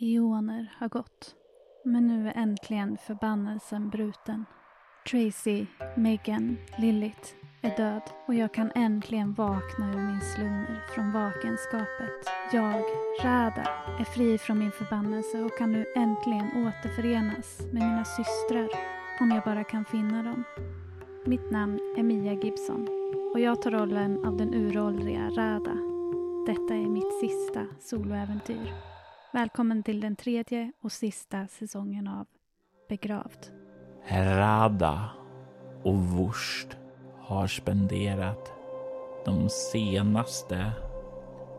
Eoner har gått. Men nu är äntligen förbannelsen bruten. Tracy, Megan, Lilith är död och jag kan äntligen vakna ur min slummer från vakenskapet. Jag, Rada, är fri från min förbannelse och kan nu äntligen återförenas med mina systrar om jag bara kan finna dem. Mitt namn är Mia Gibson och jag tar rollen av den uråldriga Rada. Detta är mitt sista soloäventyr. Välkommen till den tredje och sista säsongen av Begravd. Rada och Wurst har spenderat de senaste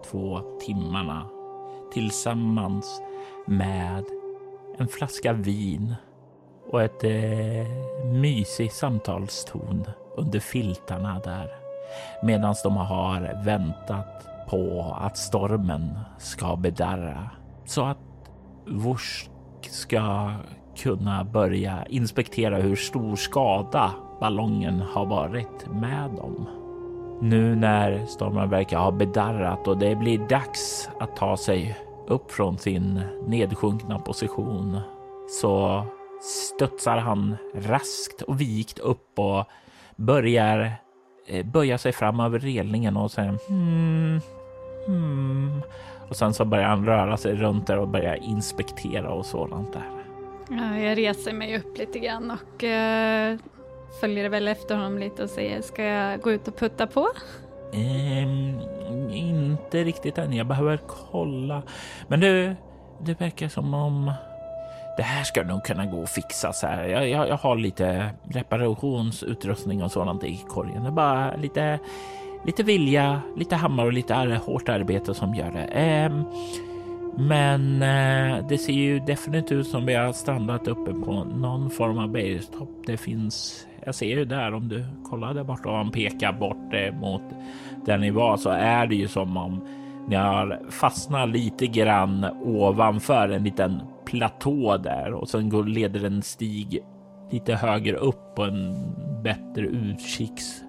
två timmarna tillsammans med en flaska vin och ett eh, mysig samtalston under filtarna där medan de har väntat på att stormen ska bedarra så att Vorsk ska kunna börja inspektera hur stor skada ballongen har varit med dem. Nu när stormen verkar ha bedarrat och det blir dags att ta sig upp från sin nedsjunkna position så studsar han raskt och vikt upp och börjar eh, böja sig fram över relingen och säger hmm, hmm. Och sen så börjar han röra sig runt där och börja inspektera och sådant där. Ja, jag reser mig upp lite grann och uh, följer väl efter honom lite och säger ska jag gå ut och putta på? Um, inte riktigt än. Jag behöver kolla. Men du, det verkar som om det här ska nog kunna gå att fixa så här. Jag, jag, jag har lite reparationsutrustning och sådant i korgen. Det är bara lite, lite vilja, lite hammare och lite hårt arbete som gör det. Eh, men eh, det ser ju definitivt ut som vi har strandat uppe på någon form av bergstopp. Det finns, jag ser ju där om du kollar där borta och han pekar bort eh, mot där ni var så är det ju som om ni har fastnat lite grann ovanför en liten platå där och sen går, leder en stig lite högre upp på en bättre utkiks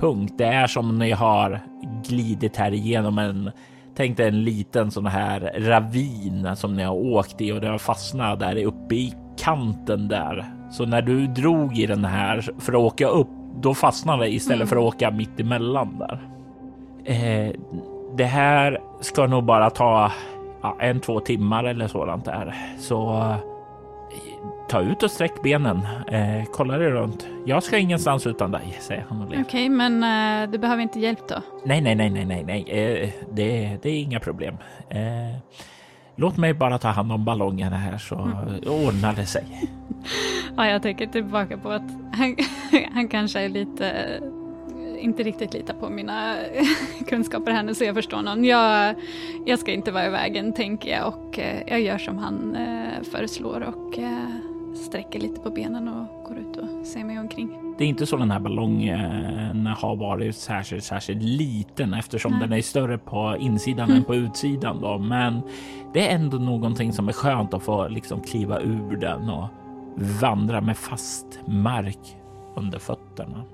utkikspunkt. Det är som ni har glidit här igenom en Tänk dig en liten sån här ravin som ni har åkt i och det har fastnat där uppe i kanten där. Så när du drog i den här för att åka upp, då fastnade det istället mm. för att åka mitt emellan där. Eh, det här ska nog bara ta ja, en, två timmar eller sådant där. Så ta ut och sträck benen. Eh, kolla dig runt. Jag ska ingenstans utan dig, säger han Okej, okay, men uh, du behöver inte hjälp då? Nej, nej, nej, nej, nej, nej. Eh, det, det är inga problem. Eh, låt mig bara ta hand om ballongerna här så mm. ordnar det sig. ja, jag tänker tillbaka på att han, han kanske är lite inte riktigt litar på mina kunskaper här nu så jag förstår honom. Jag, jag ska inte vara i vägen tänker jag och eh, jag gör som han eh, föreslår och eh, sträcker lite på benen och går ut och ser mig omkring. Det är inte så den här ballongen har varit särskilt, särskilt liten eftersom Nej. den är större på insidan mm. än på utsidan då. Men det är ändå någonting som är skönt att få liksom kliva ur den och vandra med fast mark under fötterna.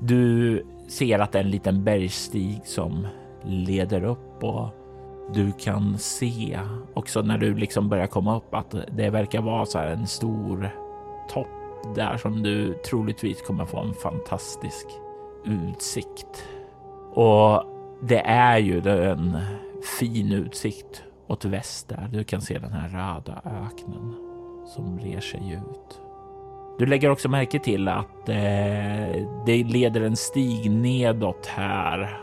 Du ser att det är en liten bergstig som leder upp och du kan se också när du liksom börjar komma upp att det verkar vara så här en stor topp där som du troligtvis kommer få en fantastisk utsikt. Och det är ju en fin utsikt åt väst där. Du kan se den här röda öknen som rer sig ut. Du lägger också märke till att eh, det leder en stig nedåt här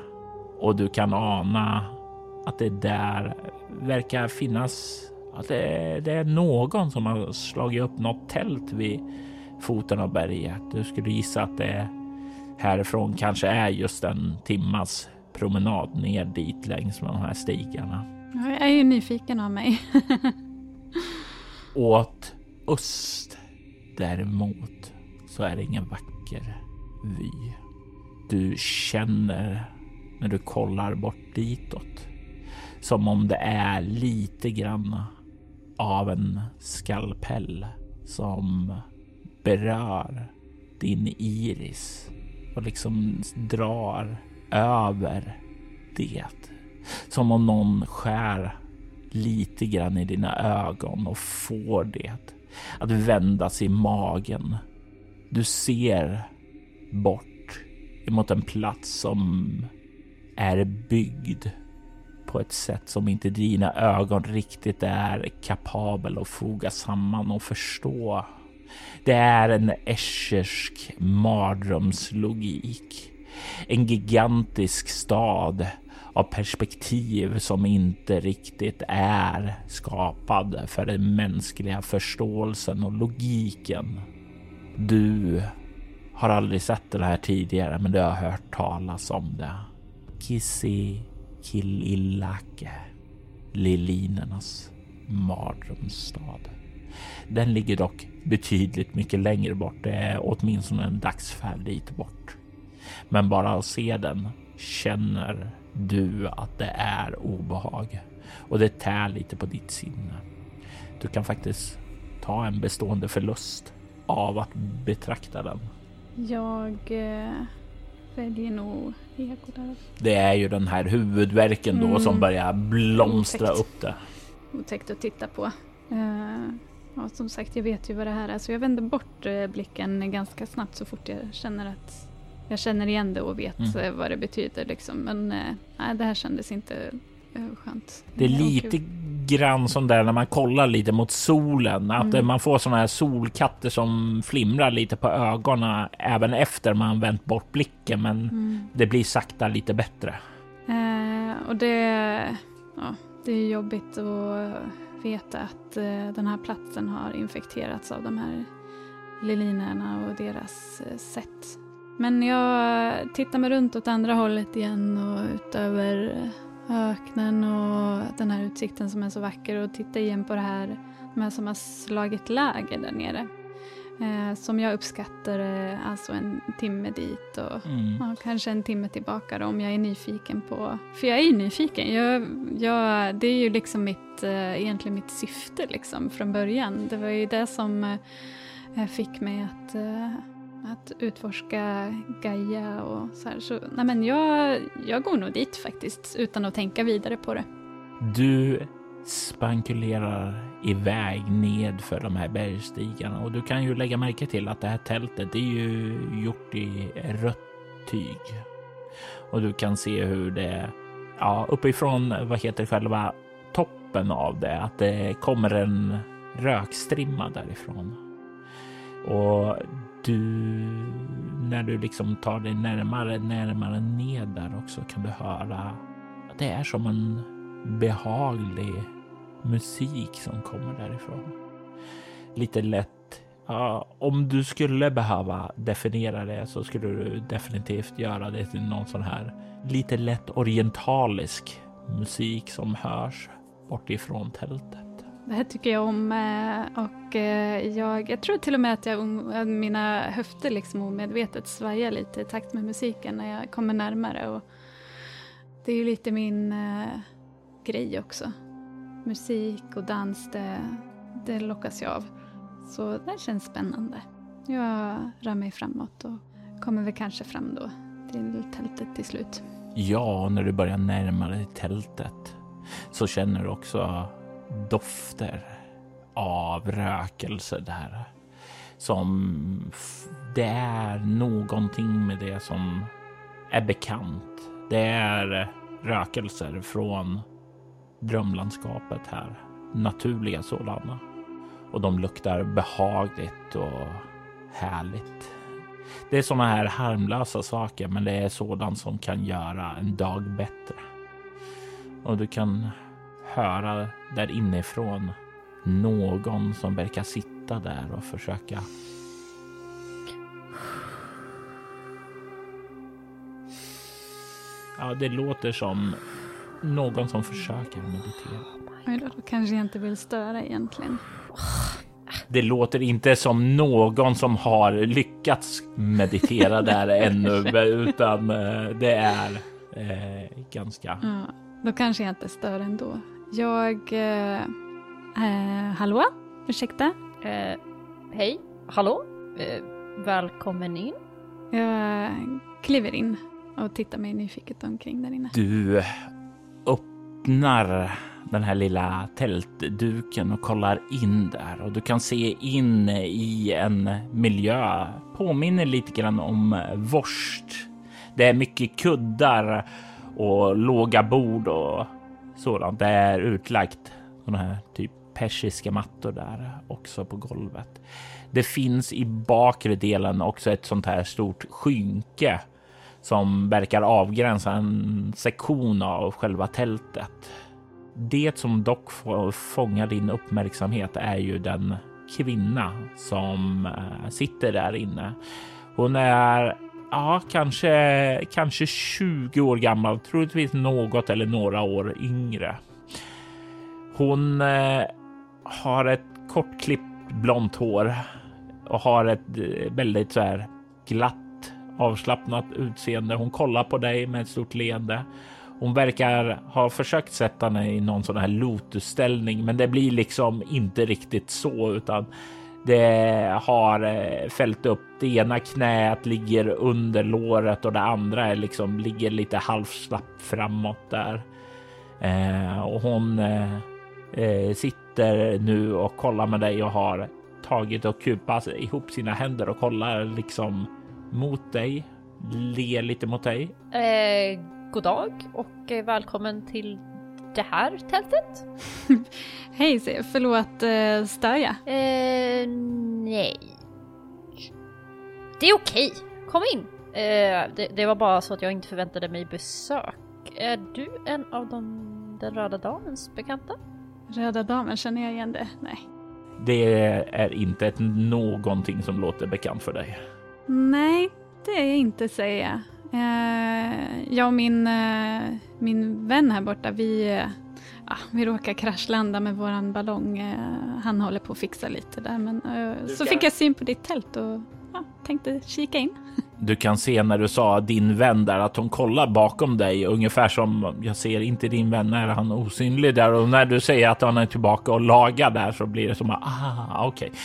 och du kan ana att det där verkar finnas att det, det är någon som har slagit upp något tält vid foten av berget. Du skulle gissa att det härifrån kanske är just en timmas promenad ner dit längs med de här stigarna. Jag är ju nyfiken av mig. Åt öst däremot så är det ingen vacker vy. Du känner när du kollar bort ditåt som om det är lite grann av en skalpell som berör din iris och liksom drar över det. Som om någon skär lite grann i dina ögon och får det att vändas i magen. Du ser bort emot en plats som är byggd på ett sätt som inte dina ögon riktigt är kapabel att foga samman och förstå. Det är en eschersk mardrömslogik. En gigantisk stad av perspektiv som inte riktigt är skapad för den mänskliga förståelsen och logiken. Du har aldrig sett det här tidigare, men du har hört talas om det. Kissy Kilillake, Lilinernas mardrömsstad. Den ligger dock betydligt mycket längre bort. Det är åtminstone en dagsfärd dit bort. Men bara att se den känner du att det är obehag och det tär lite på ditt sinne. Du kan faktiskt ta en bestående förlust av att betrakta den. Jag eh, väljer nog. Det är ju den här huvudverken då Mm. som börjar blomstra Otäckt. upp det. Otäckt att titta på. Eh, ja, som sagt, jag vet ju vad det här är så jag vänder bort eh, blicken ganska snabbt så fort jag känner att jag känner igen det och vet Mm. eh, vad det betyder. Liksom. Men eh, nej, det här kändes inte skönt. Det är Eh, lite grann som där när man kollar lite mot solen, att Mm. eh, man får såna här solkatter som flimrar lite på ögonen även efter man vänt bort blicken. Men Mm. det blir sakta lite bättre. Eh, och det, ja, det är jobbigt att veta att eh, den här platsen har infekterats av de här lilinerna och deras eh, sätt. Men jag tittar mig runt åt andra hållet igen och utöver öknen och den här utsikten som är så vacker och tittar igen på det här, de här som har slagit läger där nere. Eh, som jag uppskattar eh, alltså en timme dit och Mm. Ja, kanske en timme tillbaka då, om jag är nyfiken på... För jag är ju nyfiken. Jag, jag, det är ju liksom mitt, eh, egentligen mitt syfte liksom, från början. Det var ju det som eh, fick mig att, eh, att utforska Gaia och så här. Så, nej men jag, jag går nog dit faktiskt, utan att tänka vidare på det. Du spankulerar iväg ned för de här bergstigarna och du kan ju lägga märke till att det här tältet det är ju gjort i rött tyg. Och du kan se hur det, ja, uppifrån, vad heter själva toppen av det, att det kommer en rökstrimma därifrån. Och du, när du liksom tar dig närmare, närmare ned där också kan du höra att det är som en behaglig musik som kommer därifrån. Lite lätt. Ja, om du skulle behöva definiera det så skulle du definitivt göra det till någon sån här lite lätt orientalisk musik som hörs bortifrån tältet. Det här tycker jag om eh, och eh, jag, jag tror till och med att jag, um, att mina höfter liksom omedvetet svajar lite i takt med musiken när jag kommer närmare. Och det är ju lite min eh, grej också. Musik och dans, det, det lockas jag av. Så det känns spännande. Jag rör mig framåt och kommer väl kanske fram då till tältet till slut. Ja, när du börjar närma dig tältet så känner du också dofter av rökelse där. Som det är någonting med det som är bekant. Det är rökelser från drömlandskapet här. Naturliga sådana. Och de luktar behagligt och härligt. Det är sådana här harmlösa saker, men det är sådant som kan göra en dag bättre. Och du kan höra där inifrån någon som verkar sitta där och försöka Ja, det låter som någon som försöker meditera. Då, då kanske jag inte vill störa egentligen. Det låter inte som någon som har lyckats meditera där ännu, utan eh, det är eh, ganska... Ja, då kanske jag inte stör ändå. Jag... Eh, eh, hallå? Ursäkta? Eh, hej, hallå? Eh, välkommen in. Jag kliver in och tittar mig nyfiket omkring där inne. Du öppnar den här lilla tältduken och kollar in där och du kan se in i en miljö. Påminner lite grann om vorst. Det är mycket kuddar och låga bord och sådant. Det är utlagt sådana här typ persiska mattor där också på golvet. Det finns i bakre delen också ett sånt här stort skynke som verkar avgränsa en sektion av själva tältet. Det som dock fångar din uppmärksamhet är ju den kvinna som eh, sitter där inne. Hon är ja, kanske, kanske 20 år gammal, troligtvis något eller några år yngre. Hon eh, har ett kortklippt blont hår och har ett eh, väldigt så här glatt avslappnat utseende. Hon kollar på dig med ett stort leende. Hon verkar ha försökt sätta henne i någon sån här lotusställning, men det blir liksom inte riktigt så, utan det har eh, fällt upp. Det ena knät ligger under låret och det andra är liksom ligger lite halvslapp framåt där. Eh, och hon eh, eh, sitter nu och kollar med dig och har tagit och kupat ihop sina händer och kollar liksom mot dig, ler lite mot dig. Eh, god dag och eh, välkommen till det här tältet. Hej, förlåt, eh, stör jag? Eh, nej. Det är okej, kom in. Eh, det, det, var bara så att jag inte förväntade mig besök. Är du en av de, den röda damens bekanta? Röda damen, känner jag igen det? Nej. Det är inte ett någonting som låter bekant för dig. Nej, det är jag inte säga. Eh, jag och min, eh, min vän här borta, vi, eh, ah, vi råkar kraschlanda med våran ballong. Eh, han håller på att fixa lite där. Men, eh, så fick jag syn på ditt tält och ja, tänkte kika in. Du kan se när du sa din vän där att hon kollar bakom dig ungefär som jag ser inte din vän när han är osynlig där och när du säger att han är tillbaka och lagar där så blir det som att ah okej. Okay.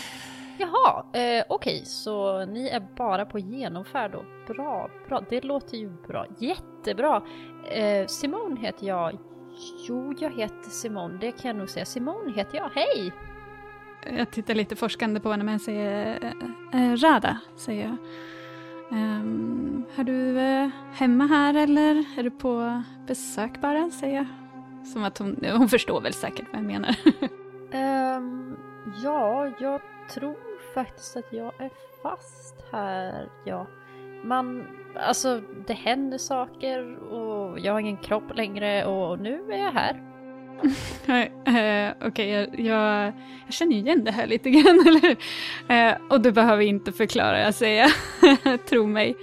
Jaha, eh, okej, okay, så ni är bara på genomfärd då. Bra, bra, det låter ju bra. Jättebra! Eh, Simon heter jag. Jo, jag heter Simon, det kan jag nog säga. Simon heter jag, hej! Jag tittar lite forskande på henne men säger eh, eh, Rada, säger jag. Um, är du eh, hemma här eller är du på besök bara, säger jag. Som att hon, hon förstår väl säkert vad jag menar. um, ja, jag tror faktiskt att jag är fast här, ja. Man, alltså det händer saker och jag har ingen kropp längre och nu är jag här. Eh, okej, okay, jag, jag, jag, känner igen det här lite grann, eller hur? Eh, och du behöver inte förklara, jag säger. Tro mig.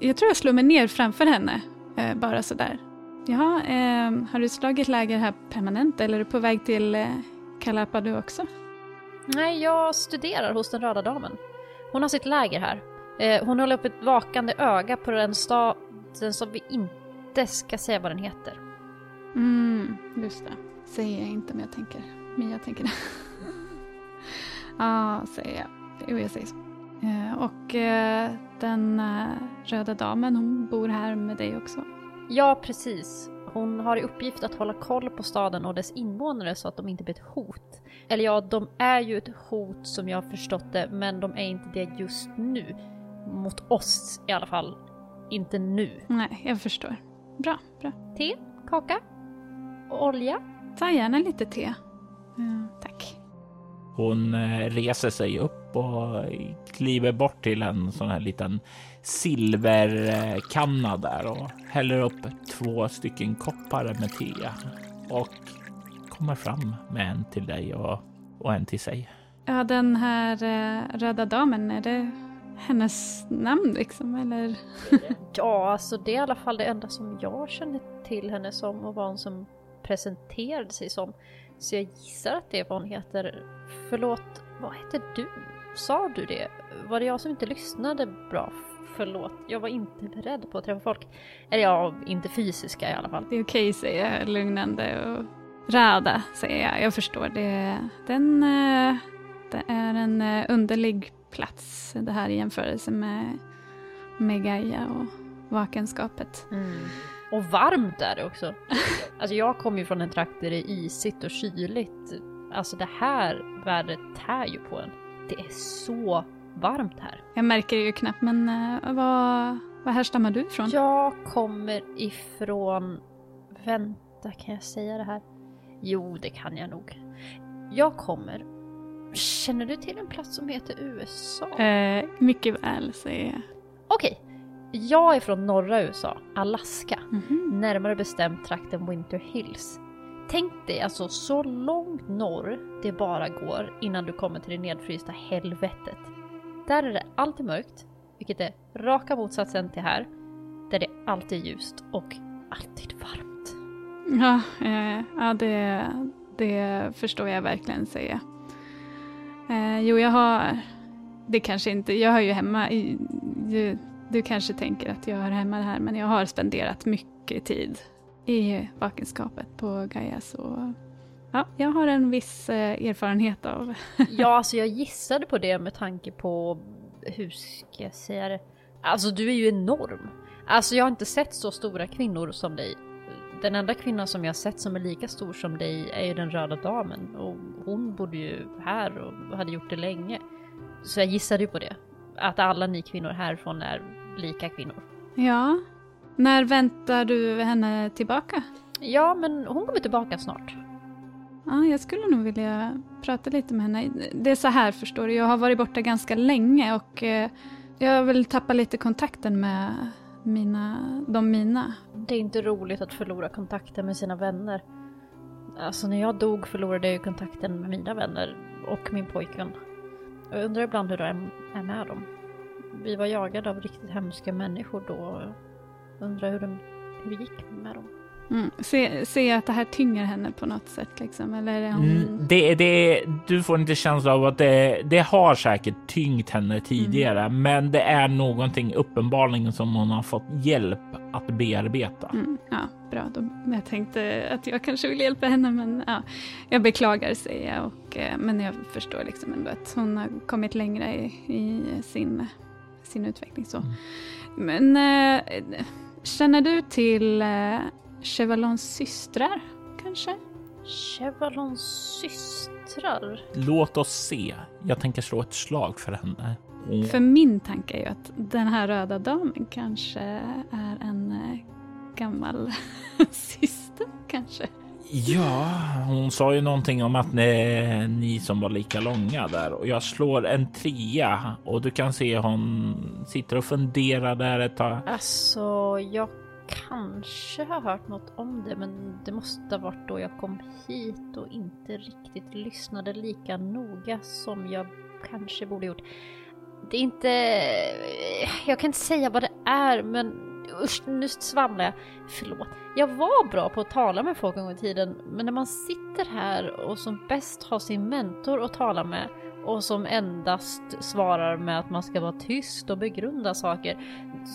Jag tror jag slår mig ner framför henne, eh, bara sådär. Jaha, har du slagit läger här permanent eller är du på väg till Kalapa du också? Nej, jag studerar hos den röda damen. Hon har sitt läger här. Eh, hon håller upp ett vakande öga på den staden som vi inte ska säga vad den heter. Mm, just det. Säger jag inte men jag tänker. Men jag tänker det. Ja, ah, säger jag. Jo, jag säger så. Eh, och eh, den röda damen, hon bor här med dig också? Ja, precis. Hon har i uppgift att hålla koll på staden och dess invånare så att de inte blir ett hot. Eller ja, de är ju ett hot som jag har förstått det, men de är inte det just nu. Mot oss i alla fall. Inte nu. Nej, jag förstår. Bra, bra. Te, kaka och olja. Ta gärna lite te. Mm, tack. Hon eh, reser sig upp och kliver bort till en sån här liten silverkanna där och häller upp två stycken koppar med te och kommer fram med en till dig och, och en till sig. Ja, den här eh, röda damen, är det hennes namn liksom eller? ja, alltså det är i alla fall det enda som jag känner till henne som och vad hon som presenterade sig som. Så jag gissar att det är vad hon heter. Förlåt, vad heter du? Sa du det? Var det jag som inte lyssnade bra? Förlåt, jag var inte beredd på att träffa folk. Eller ja, inte fysiska i alla fall. Det är okej säger jag lugnande och Rada säger jag. Jag förstår. Det, den, eh, det är en eh, underlig plats det här i jämförelse med, med Gaia och vakenskapet. Mm. Och varmt är det också. Alltså jag kommer ju från en trakt där det är isigt och kyligt. Alltså det här vädret tär ju på en. Det är så varmt här. Jag märker det ju knappt, men uh, vad, vad härstammar du ifrån? Jag kommer ifrån... Vänta, kan jag säga det här? Jo, det kan jag nog. Jag kommer... Känner du till en plats som heter USA? Uh, mycket väl, säger jag. Okej. Jag är från norra USA, Alaska. Mm -hmm. Närmare bestämt trakten Winter Hills. Tänk dig alltså så långt norr det bara går innan du kommer till det nedfrysta helvetet. Där är det alltid mörkt, vilket är raka motsatsen till här, där det alltid är ljust och alltid varmt. Ja, eh, ja det, det förstår jag verkligen säga. Eh, jo, jag har, det kanske inte, jag har ju hemma, i, du, du kanske tänker att jag hör hemma det här, men jag har spenderat mycket tid i vakenskapet på Gaia, så ja, jag har en viss eh, erfarenhet av. ja, alltså jag gissade på det med tanke på, hur ska jag säga det? Alltså du är ju enorm. Alltså jag har inte sett så stora kvinnor som dig. Den enda kvinnan som jag har sett som är lika stor som dig är ju den röda damen och hon bodde ju här och hade gjort det länge. Så jag gissade ju på det. Att alla ni kvinnor härifrån är lika kvinnor. Ja. När väntar du henne tillbaka? Ja, men hon kommer tillbaka snart. Ja, jag skulle nog vilja prata lite med henne. Det är så här förstår du, jag har varit borta ganska länge och eh, jag vill tappa lite kontakten med mina, de mina. Det är inte roligt att förlora kontakten med sina vänner. Alltså när jag dog förlorade jag ju kontakten med mina vänner och min pojkvän. Jag undrar ibland hur det är med dem. Vi var jagade av riktigt hemska människor då. Undrar hur, de, hur det gick med dem. Mm. Se, se att det här tynger henne på något sätt liksom, eller är hon... Mm, det, det, du får inte känsla av att det, det har säkert tyngt henne tidigare, mm. men det är någonting uppenbarligen som hon har fått hjälp att bearbeta. Mm, ja, bra. Då, jag tänkte att jag kanske vill hjälpa henne, men ja, jag beklagar säger jag, och, eh, men jag förstår liksom ändå att hon har kommit längre i, i sin, sin utveckling. Så. Mm. Men äh, känner du till äh, Chevalons systrar, kanske? Chevalons systrar? Låt oss se. Jag tänker slå ett slag för henne. Och... För min tanke är ju att den här röda damen kanske är en äh, gammal syster, kanske. Ja, hon sa ju någonting om att ni, ni som var lika långa där och jag slår en trea och du kan se hon sitter och funderar där ett tag. Alltså, jag kanske har hört något om det, men det måste ha varit då jag kom hit och inte riktigt lyssnade lika noga som jag kanske borde gjort. Det är inte... Jag kan inte säga vad det är, men usch, nu svamlar jag. Förlåt. Jag var bra på att tala med folk en gång i tiden, men när man sitter här och som bäst har sin mentor att tala med och som endast svarar med att man ska vara tyst och begrunda saker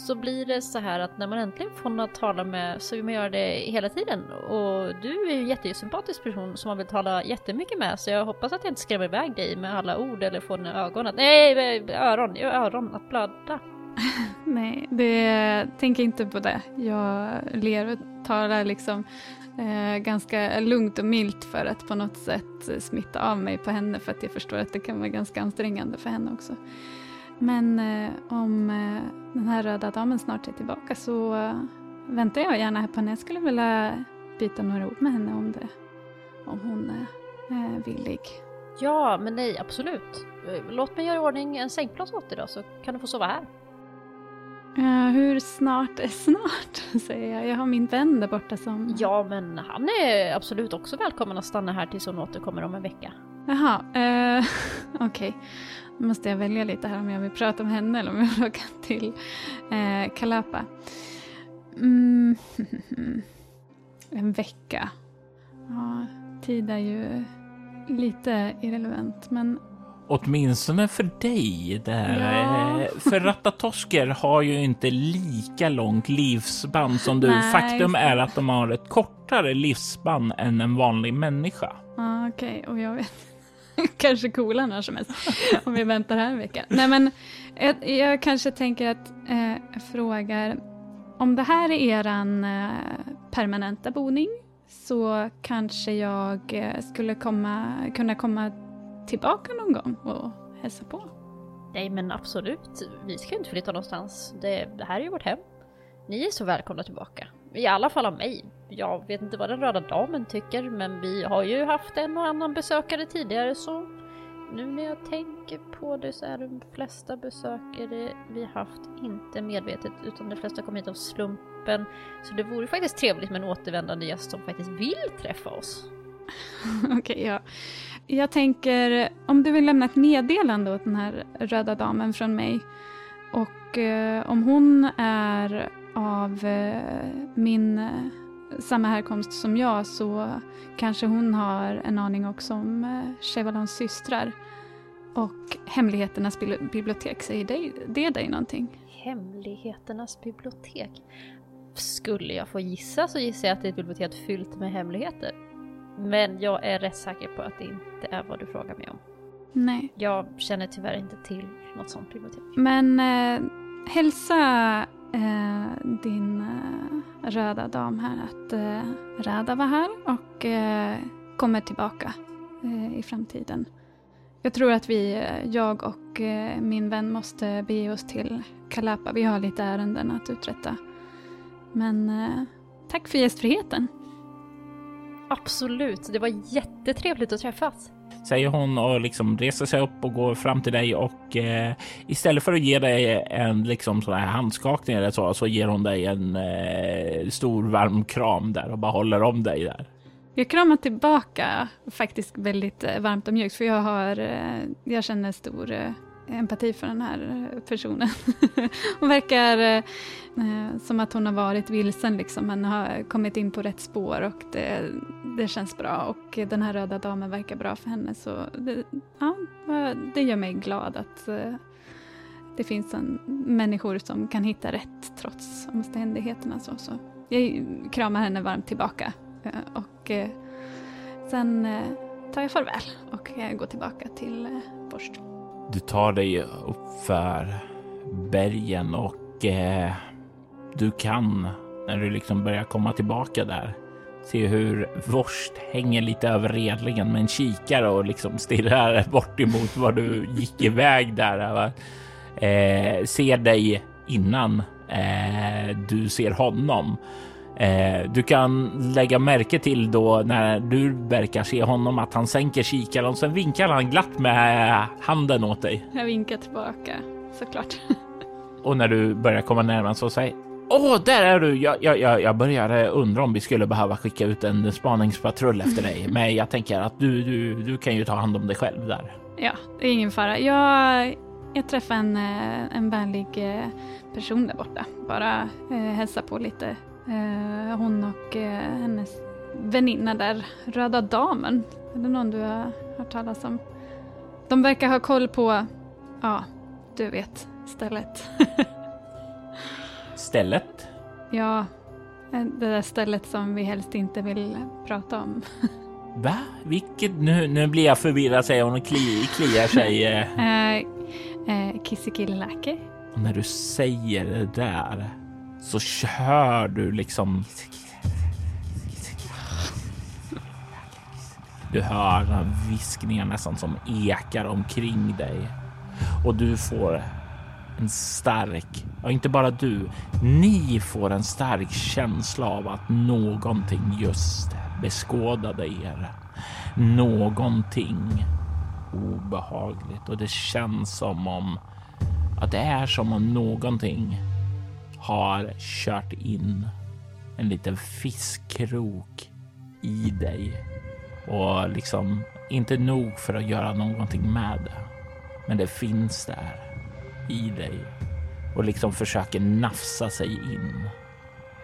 så blir det så här att när man äntligen får någon att tala med så vill man göra det hela tiden och du är ju en jättesympatisk person som man vill tala jättemycket med så jag hoppas att jag inte skrämmer iväg dig med alla ord eller får dina ögon att nej, öron, öron att blöda. nej, det tänk inte på det. Jag ler och talar liksom eh, ganska lugnt och milt för att på något sätt smitta av mig på henne för att jag förstår att det kan vara ganska ansträngande för henne också. Men eh, om eh, den här röda damen snart är tillbaka så eh, väntar jag gärna här på henne. Jag skulle vilja byta några ord med henne om det. Om hon eh, är villig. Ja, men nej, absolut. Eh, låt mig göra i ordning en sängplats åt dig då så kan du få sova här. Uh, hur snart är snart, säger jag. Jag har min vän där borta som... Ja, men han är absolut också välkommen att stanna här tills hon återkommer om en vecka. Jaha, uh, okej. Okay. Nu måste jag välja lite här om jag vill prata med henne eller om jag vill åka till uh, Kalapa. Mm. en vecka. Ja, tid är ju lite irrelevant, men Åtminstone för dig. Där. Ja. Eh, för Ratatosker har ju inte lika långt livsspann som du. Nej. Faktum är att de har ett kortare livsspann än en vanlig människa. Ah, Okej, okay. och jag vet kanske coola när som helst om vi väntar här en vecka. Nej men jag, jag kanske tänker att eh, frågar om det här är eran eh, permanenta boning så kanske jag eh, skulle komma, kunna komma tillbaka någon gång och hälsa på. Nej men absolut, vi ska ju inte flytta någonstans. Det, det här är ju vårt hem. Ni är så välkomna tillbaka. I alla fall av mig. Jag vet inte vad den röda damen tycker, men vi har ju haft en och annan besökare tidigare så nu när jag tänker på det så är de flesta besökare vi haft inte medvetet utan de flesta kom hit av slumpen. Så det vore faktiskt trevligt med en återvändande gäst som faktiskt vill träffa oss. Okej, okay, ja. Jag tänker om du vill lämna ett meddelande åt den här röda damen från mig och eh, om hon är av eh, min eh, samma härkomst som jag så kanske hon har en aning också om eh, Chevalons systrar. Och Hemligheternas bibliotek, säger det, det dig någonting? Hemligheternas bibliotek? Skulle jag få gissa så gissar jag att det är ett bibliotek fyllt med hemligheter. Men jag är rätt säker på att det inte är vad du frågar mig om. Nej. Jag känner tyvärr inte till något sånt bibliotek. Men eh, hälsa eh, din eh, röda dam här att eh, Rada var här och eh, kommer tillbaka eh, i framtiden. Jag tror att vi, eh, jag och min vän måste bege oss till Kalapa. Vi har lite ärenden att uträtta. Men tack för gästfriheten. Absolut, det var jättetrevligt att träffas säger hon och liksom reser sig upp och går fram till dig och eh, istället för att ge dig en liksom sån här handskakning eller så, så ger hon dig en eh, stor varm kram där och bara håller om dig där. Jag kramar tillbaka faktiskt väldigt eh, varmt och mjukt för jag har, eh, jag känner stor eh, empati för den här personen. hon verkar eh, som att hon har varit vilsen liksom, men har kommit in på rätt spår och det, det känns bra. Och den här röda damen verkar bra för henne. Så det, ja, det gör mig glad att eh, det finns en, människor som kan hitta rätt trots omständigheterna. Så, så. Jag kramar henne varmt tillbaka eh, och eh, sen eh, tar jag farväl och går tillbaka till eh, Borst. Du tar dig upp för bergen och eh, du kan, när du liksom börjar komma tillbaka där, se hur Vorst hänger lite över redlingen med en kikare och liksom stirrar bort emot var du gick iväg där. Eh, ser dig innan eh, du ser honom. Eh, du kan lägga märke till då när du verkar se honom att han sänker kikaren och sen vinkar han glatt med handen åt dig. Jag vinkar tillbaka såklart. och när du börjar komma närmare så säger Åh, oh, där är du! Jag, jag, jag börjar undra om vi skulle behöva skicka ut en spaningspatrull efter dig. Men jag tänker att du, du, du kan ju ta hand om dig själv där. Ja, det är ingen fara. Jag, jag träffade en, eh, en vänlig eh, person där borta. Bara eh, hälsa på lite Eh, hon och eh, hennes väninna där, Röda Damen. Är det någon du har hört talas om? De verkar ha koll på, ja, du vet, stället. stället? Ja, eh, det där stället som vi helst inte vill prata om. Va? Vilket? Nu, nu blir jag förvirrad säger hon och kli, kliar sig. eh, eh, Kissikilläke. När du säger det där så kör du liksom. Du hör viskningar nästan som ekar omkring dig och du får en stark, ja inte bara du, ni får en stark känsla av att någonting just beskådade er. Någonting obehagligt och det känns som om att det är som om någonting har kört in en liten fiskkrok i dig och liksom inte nog för att göra någonting med det. Men det finns där i dig och liksom försöker nafsa sig in.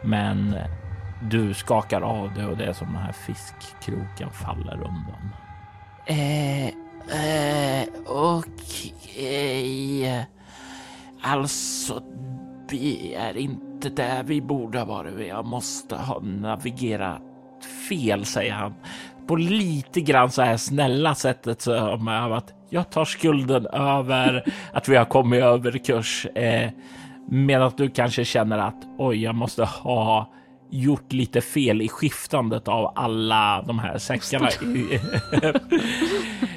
Men du skakar av det och det är som den här fiskkroken faller undan. Eh, eh, okej. Okay. Alltså, vi är inte där vi borde ha varit. Jag måste ha navigerat fel, säger han på lite grann så här snälla sättet som att jag tar skulden över att vi har kommit över kurs. Eh, Medan du kanske känner att oj, jag måste ha gjort lite fel i skiftandet av alla de här säckarna.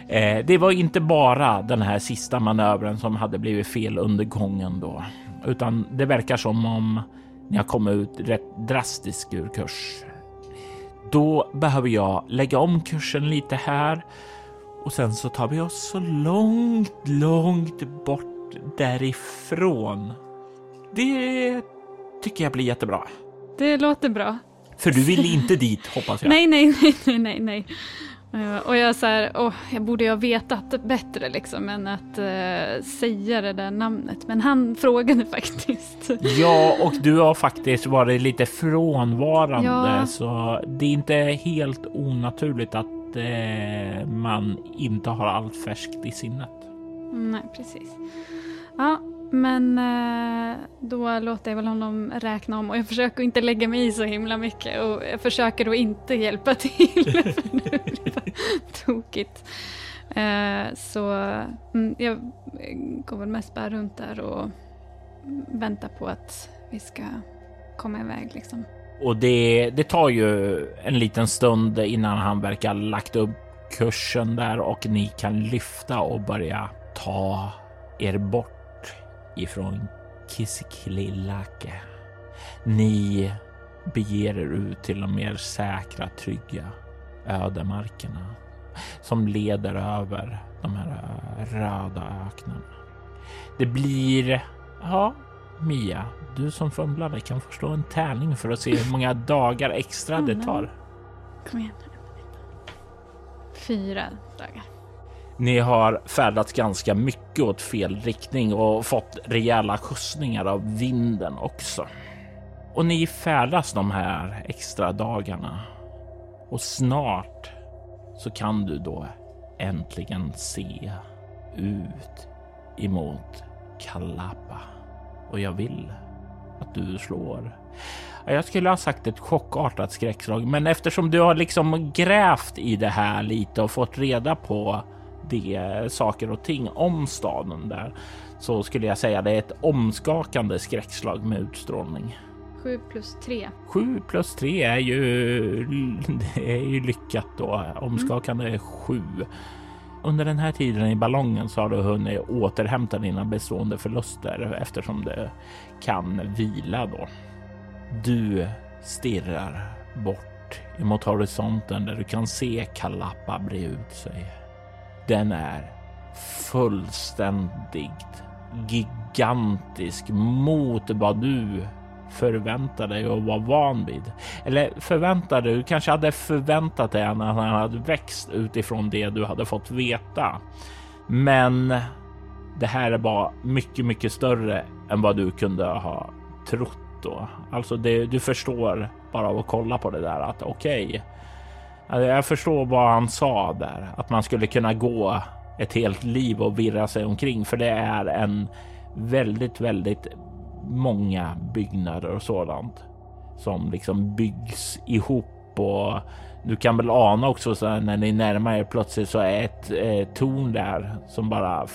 Eh, det var inte bara den här sista manövern som hade blivit fel under gången då, utan det verkar som om ni har kommit ut rätt drastiskt ur kurs. Då behöver jag lägga om kursen lite här och sen så tar vi oss så långt, långt bort därifrån. Det tycker jag blir jättebra. Det låter bra. För du vill inte dit hoppas jag. Nej, nej, nej, nej, nej. Uh, och jag så här, oh, jag borde ju ha vetat bättre liksom än att uh, säga det där namnet. Men han frågade faktiskt. Ja, och du har faktiskt varit lite frånvarande Ja. så det är inte helt onaturligt att uh, man inte har allt färskt i sinnet. Nej, precis. Ja, men eh, då låter jag väl honom räkna om och jag försöker inte lägga mig i så himla mycket och jag försöker då inte hjälpa till tokigt. Eh, så mm, jag går väl mest bara runt där och väntar på att vi ska komma iväg liksom. Och det, det tar ju en liten stund innan han verkar lagt upp kursen där och ni kan lyfta och börja ta er bort ifrån Kisikilake. Ni beger er ut till de mer säkra, trygga ödemarkerna som leder över de här röda öknarna. Det blir, ja, Mia, du som fumlade kan få slå en tärning för att se hur många dagar extra det tar. Kom igen. Fyra dagar. Ni har färdats ganska mycket åt fel riktning och fått rejäla skjutsningar av vinden också. Och ni färdas de här extra dagarna och snart så kan du då äntligen se ut emot Kalapa. Och jag vill att du slår. Jag skulle ha sagt ett chockartat skräckslag, men eftersom du har liksom grävt i det här lite och fått reda på det saker och ting om staden där så skulle jag säga det är ett omskakande skräckslag med utstrålning. Sju plus tre. 7 plus 3 är ju, det är ju lyckat då. Omskakande är 7. Under den här tiden i ballongen så har du hunnit återhämta dina bestående förluster eftersom du kan vila då. Du stirrar bort emot horisonten där du kan se Kalappa bre ut sig. Den är fullständigt gigantisk mot vad du förvänta dig och var van vid. Eller förväntade du kanske hade förväntat dig att han hade växt utifrån det du hade fått veta. Men det här är bara mycket, mycket större än vad du kunde ha trott då. Alltså det, du förstår bara av att kolla på det där att okej, okay, jag förstår vad han sa där, att man skulle kunna gå ett helt liv och virra sig omkring, för det är en väldigt, väldigt många byggnader och sådant som liksom byggs ihop och du kan väl ana också så här, när ni närmar er plötsligt så är ett eh, torn där som bara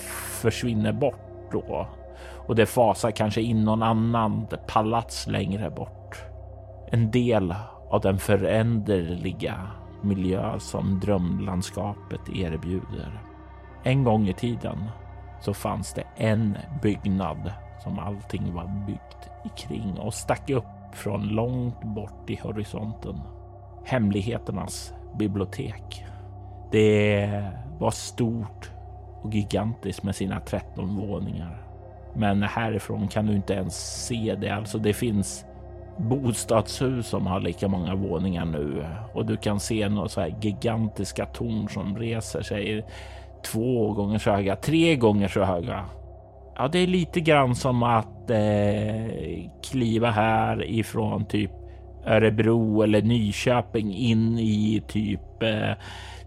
försvinner bort då och det fasar kanske in någon annan palats längre bort. En del av den föränderliga miljö som drömlandskapet erbjuder. En gång i tiden så fanns det en byggnad som allting var byggt kring och stack upp från långt bort i horisonten. Hemligheternas bibliotek. Det var stort och gigantiskt med sina 13 våningar. Men härifrån kan du inte ens se det. Alltså det finns bostadshus som har lika många våningar nu och du kan se några så här gigantiska torn som reser sig två gånger så höga, tre gånger så höga. Ja, det är lite grann som att eh, kliva här ifrån typ Örebro eller Nyköping in i typ eh,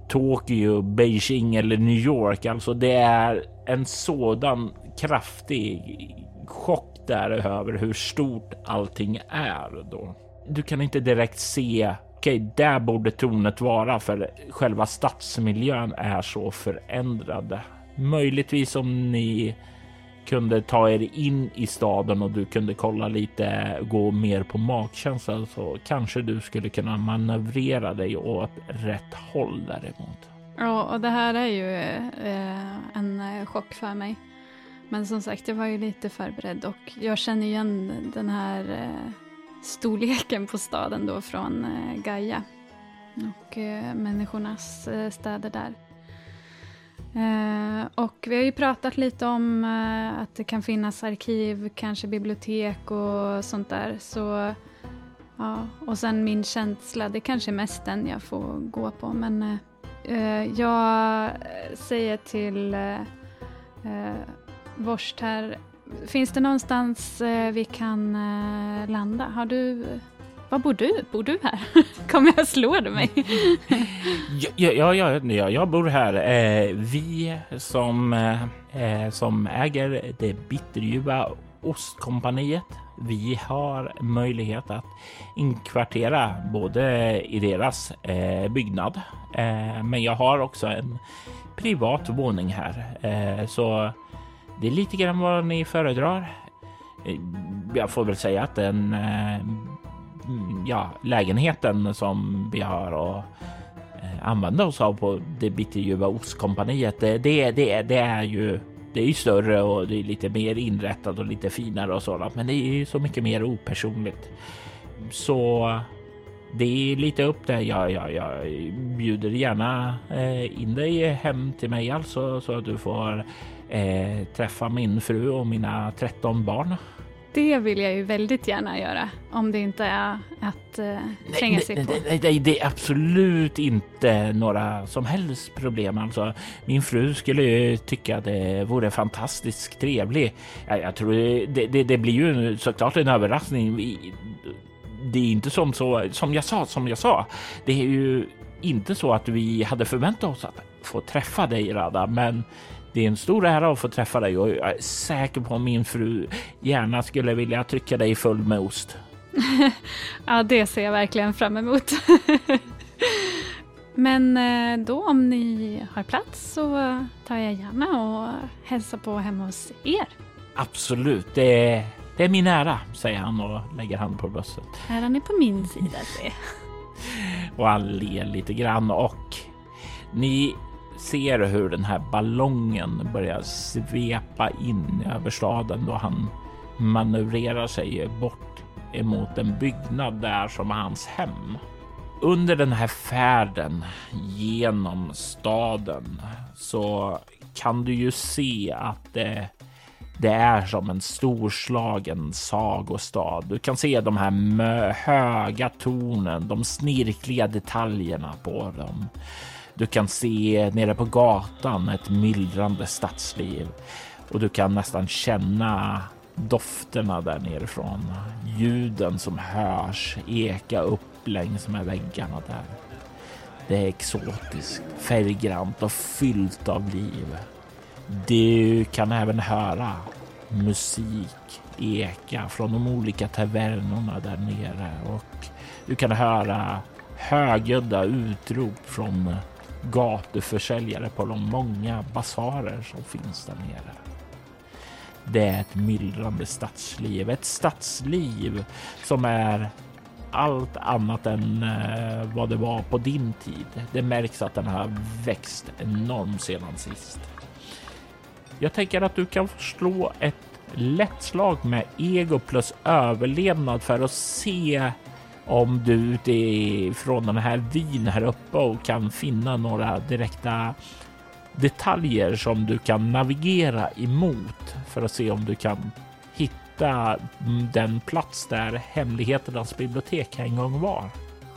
Tokyo, Beijing eller New York. Alltså det är en sådan kraftig chock där över hur stort allting är då. Du kan inte direkt se okej, där borde tornet vara för själva stadsmiljön är så förändrad. Möjligtvis om ni kunde ta er in i staden och du kunde kolla lite, gå mer på magkänsla så kanske du skulle kunna manövrera dig åt rätt håll däremot. Ja, och det här är ju eh, en eh, chock för mig. Men som sagt, jag var ju lite förberedd och jag känner igen den här eh, storleken på staden då från eh, Gaia och eh, människornas eh, städer där. Eh, och vi har ju pratat lite om eh, att det kan finnas arkiv, kanske bibliotek och sånt där. Så, ja, och sen min känsla, det kanske är mest den jag får gå på. Men eh, eh jag säger till eh, eh, Vorst här, finns det någonstans eh, vi kan eh, landa? Har du var bor du? Bor du här? Kommer jag slå du mig? ja, ja, ja, ja, jag bor här. Eh, vi som, eh, som äger det bitterljuva ostkompaniet. Vi har möjlighet att inkvartera både i deras eh, byggnad, eh, men jag har också en privat våning här, eh, så det är lite grann vad ni föredrar. Eh, jag får väl säga att den eh, Mm, ja, lägenheten som vi har att eh, använda oss av på det bitterljuva ostkompaniet. Det, det, det, det är ju det är ju större och det är lite mer inrättat och lite finare och sådant, men det är ju så mycket mer opersonligt. Så det är lite upp där. Jag, jag, jag bjuder gärna eh, in dig hem till mig alltså så att du får eh, träffa min fru och mina 13 barn. Det vill jag ju väldigt gärna göra, om det inte är att uh, tränga sig nej, på. Nej, nej, det är absolut inte några som helst problem. Alltså, min fru skulle ju tycka det vore fantastiskt trevligt. Jag, jag tror det, det, det, blir ju såklart en överraskning. Det är inte som så som jag sa, som jag sa. Det är ju inte så att vi hade förväntat oss att få träffa dig Rada, men det är en stor ära att få träffa dig och jag är säker på att min fru gärna skulle vilja trycka dig full med ost. ja, det ser jag verkligen fram emot. Men eh, då om ni har plats så tar jag gärna och hälsar på hemma hos er. Absolut, det är, det är min ära, säger han och lägger hand på bröstet. Äran är på min sida, se. och han ler lite grann och ni ser hur den här ballongen börjar svepa in över staden då han manövrerar sig bort emot en byggnad där som är hans hem. Under den här färden genom staden så kan du ju se att det, det är som en storslagen sagostad. Du kan se de här höga tornen, de snirkliga detaljerna på dem. Du kan se nere på gatan ett myllrande stadsliv och du kan nästan känna dofterna där nerifrån. Ljuden som hörs eka upp längs med väggarna där. Det är exotiskt, färggrant och fyllt av liv. Du kan även höra musik eka från de olika tavernorna där nere och du kan höra högljudda utrop från gatuförsäljare på de många basarer som finns där nere. Det är ett myllrande stadsliv, ett stadsliv som är allt annat än eh, vad det var på din tid. Det märks att den har växt enormt sedan sist. Jag tänker att du kan slå ett lätt slag med ego plus överlevnad för att se om du utifrån den här vyn här uppe och kan finna några direkta detaljer som du kan navigera emot för att se om du kan hitta den plats där hemligheternas bibliotek en gång var.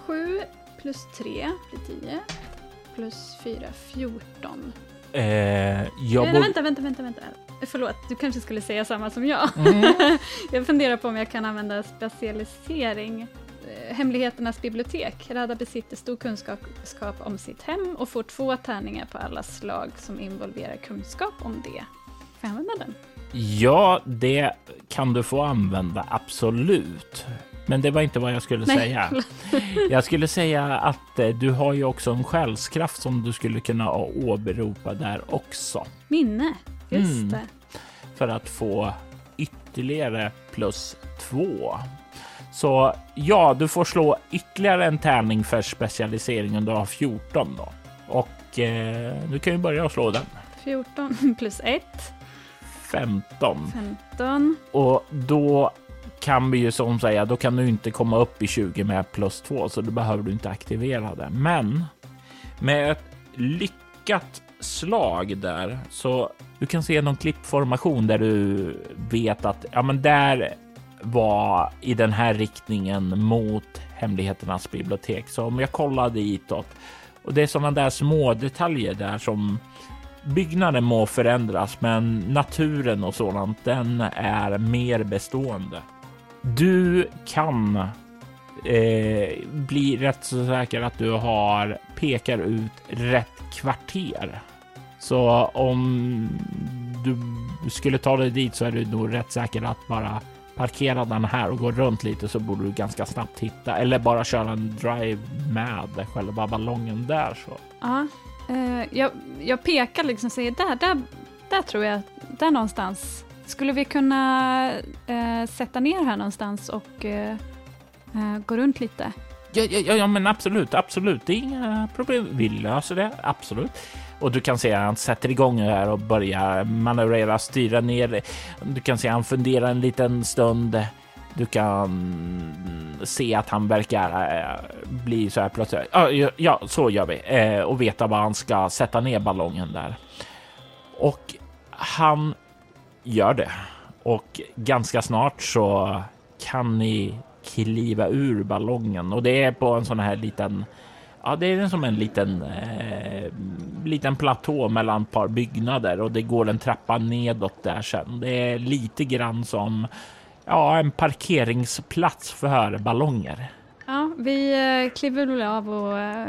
7 plus 3 blir 10 plus 4 14. Eh, jag Nej, vänta, vänta, vänta, vänta. Förlåt, du kanske skulle säga samma som jag. Mm. jag funderar på om jag kan använda specialisering Hemligheternas bibliotek. Rada besitter stor kunskap om sitt hem och får två tärningar på alla slag som involverar kunskap om det. Får jag använda den? Ja, det kan du få använda, absolut. Men det var inte vad jag skulle Nej. säga. Jag skulle säga att eh, du har ju också en själskraft som du skulle kunna åberopa där också. Minne, just mm. det. för att få ytterligare plus två. Så ja, du får slå ytterligare en tärning för specialisering under har 14 då. Och eh, du kan ju börja slå den. 14 plus 1. 15. 15. Och då kan vi ju som säga, då kan du inte komma upp i 20 med plus 2, så då behöver du inte aktivera det. Men med ett lyckat slag där så du kan se någon klippformation där du vet att ja, men där var i den här riktningen mot hemligheternas bibliotek. Så om jag kollar ditåt och det är sådana där små detaljer där som byggnaden må förändras, men naturen och sådant, den är mer bestående. Du kan eh, bli rätt så säker att du har pekar ut rätt kvarter. Så om du skulle ta dig dit så är du nog rätt säker att bara parkera den här och gå runt lite så borde du ganska snabbt hitta eller bara köra en drive med själva ballongen där så. Ja, eh, jag, jag pekar liksom och säger där, där, där tror jag, där någonstans. Skulle vi kunna eh, sätta ner här någonstans och eh, eh gå runt lite? Ja, ja, ja, men absolut, absolut. Det är inga problem. Vi löser det, absolut. Och du kan se att han sätter igång här och börjar manövrera, styra ner. Du kan se att han funderar en liten stund. Du kan se att han verkar eh, bli så här plötsligt. Ja, ja så gör vi eh, och veta var han ska sätta ner ballongen där. Och han gör det och ganska snart så kan ni kliva ur ballongen och det är på en sån här liten Ja, det är som en liten, eh, liten platå mellan ett par byggnader och det går en trappa nedåt där sen. Det är lite grann som ja, en parkeringsplats för ballonger. Ja, vi eh, kliver väl av och eh,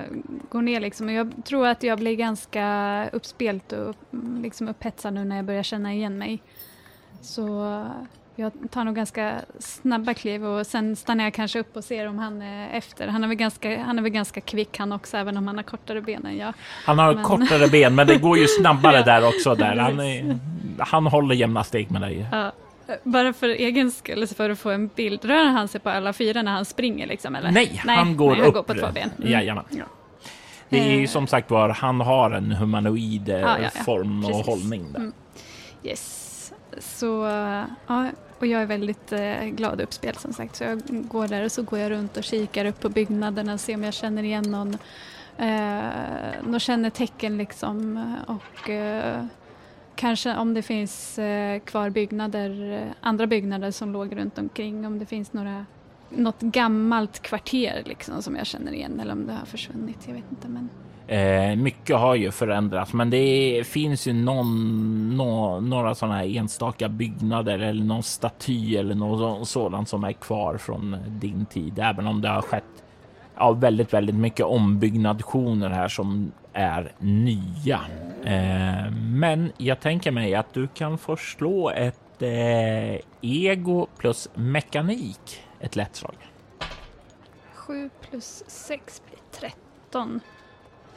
går ner liksom. Jag tror att jag blir ganska uppspelt och mm, liksom upphetsad nu när jag börjar känna igen mig. Så jag tar nog ganska snabba kliv och sen stannar jag kanske upp och ser om han är efter. Han är väl ganska, han är väl ganska kvick han också, även om han har kortare ben än jag. Han har men... kortare ben, men det går ju snabbare där också. Där. Han, är, han håller jämna steg med dig. Ja. Bara för egen skull, för att få en bild. Rör han sig på alla fyra när han springer? Liksom, eller? Nej, Nej han går nej, upp. går på två ben. Mm. Jajamän. Ja. Det är ju eh. som sagt var, han har en humanoid ja, ja, form och hållning. Där. Mm. Yes. Så ja, och jag är väldigt eh, glad uppspel som sagt. Så jag går där och så går jag runt och kikar upp på byggnaderna och ser om jag känner igen någon, eh, någon kännetecken liksom. Och eh, kanske om det finns eh, kvar byggnader, eh, andra byggnader som låg runt omkring om det finns några något gammalt kvarter liksom som jag känner igen eller om det har försvunnit, jag vet inte men Eh, mycket har ju förändrats, men det finns ju någon, no, några sådana här enstaka byggnader eller någon staty eller något sådant som är kvar från din tid, även om det har skett ja, väldigt, väldigt mycket ombyggnationer här som är nya. Eh, men jag tänker mig att du kan förslå ett eh, ego plus mekanik, ett lätt slag. 7 plus 6 blir 13.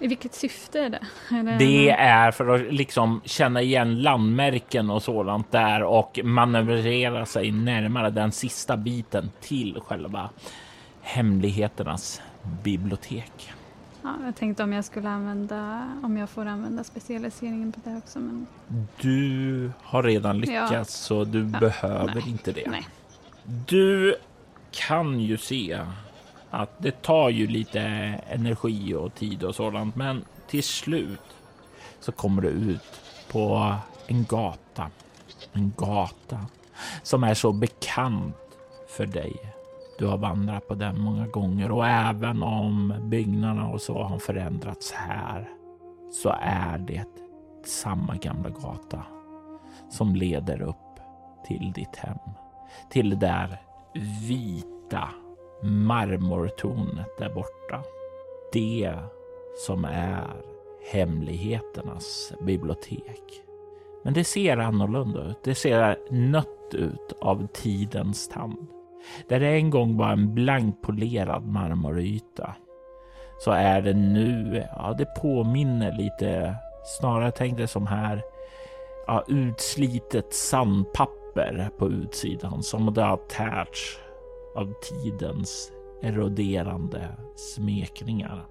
I vilket syfte är det? Är det... det är för att liksom känna igen landmärken och sådant där och manövrera sig närmare den sista biten till själva hemligheternas bibliotek. Ja, jag tänkte om jag skulle använda, om jag får använda specialiseringen på det också. Men... Du har redan lyckats ja. så du ja, behöver nej, inte det. Nej. Du kan ju se att det tar ju lite energi och tid och sådant, men till slut så kommer du ut på en gata. En gata som är så bekant för dig. Du har vandrat på den många gånger och även om byggnaderna och så har förändrats här så är det samma gamla gata som leder upp till ditt hem. Till det där vita marmortornet där borta. Det som är hemligheternas bibliotek. Men det ser annorlunda ut. Det ser nött ut av tidens tand. Där det en gång var en blankpolerad marmoryta så är det nu, ja det påminner lite, snarare tänk som här, ja, utslitet sandpapper på utsidan som det har tärts av tidens eroderande smekningar.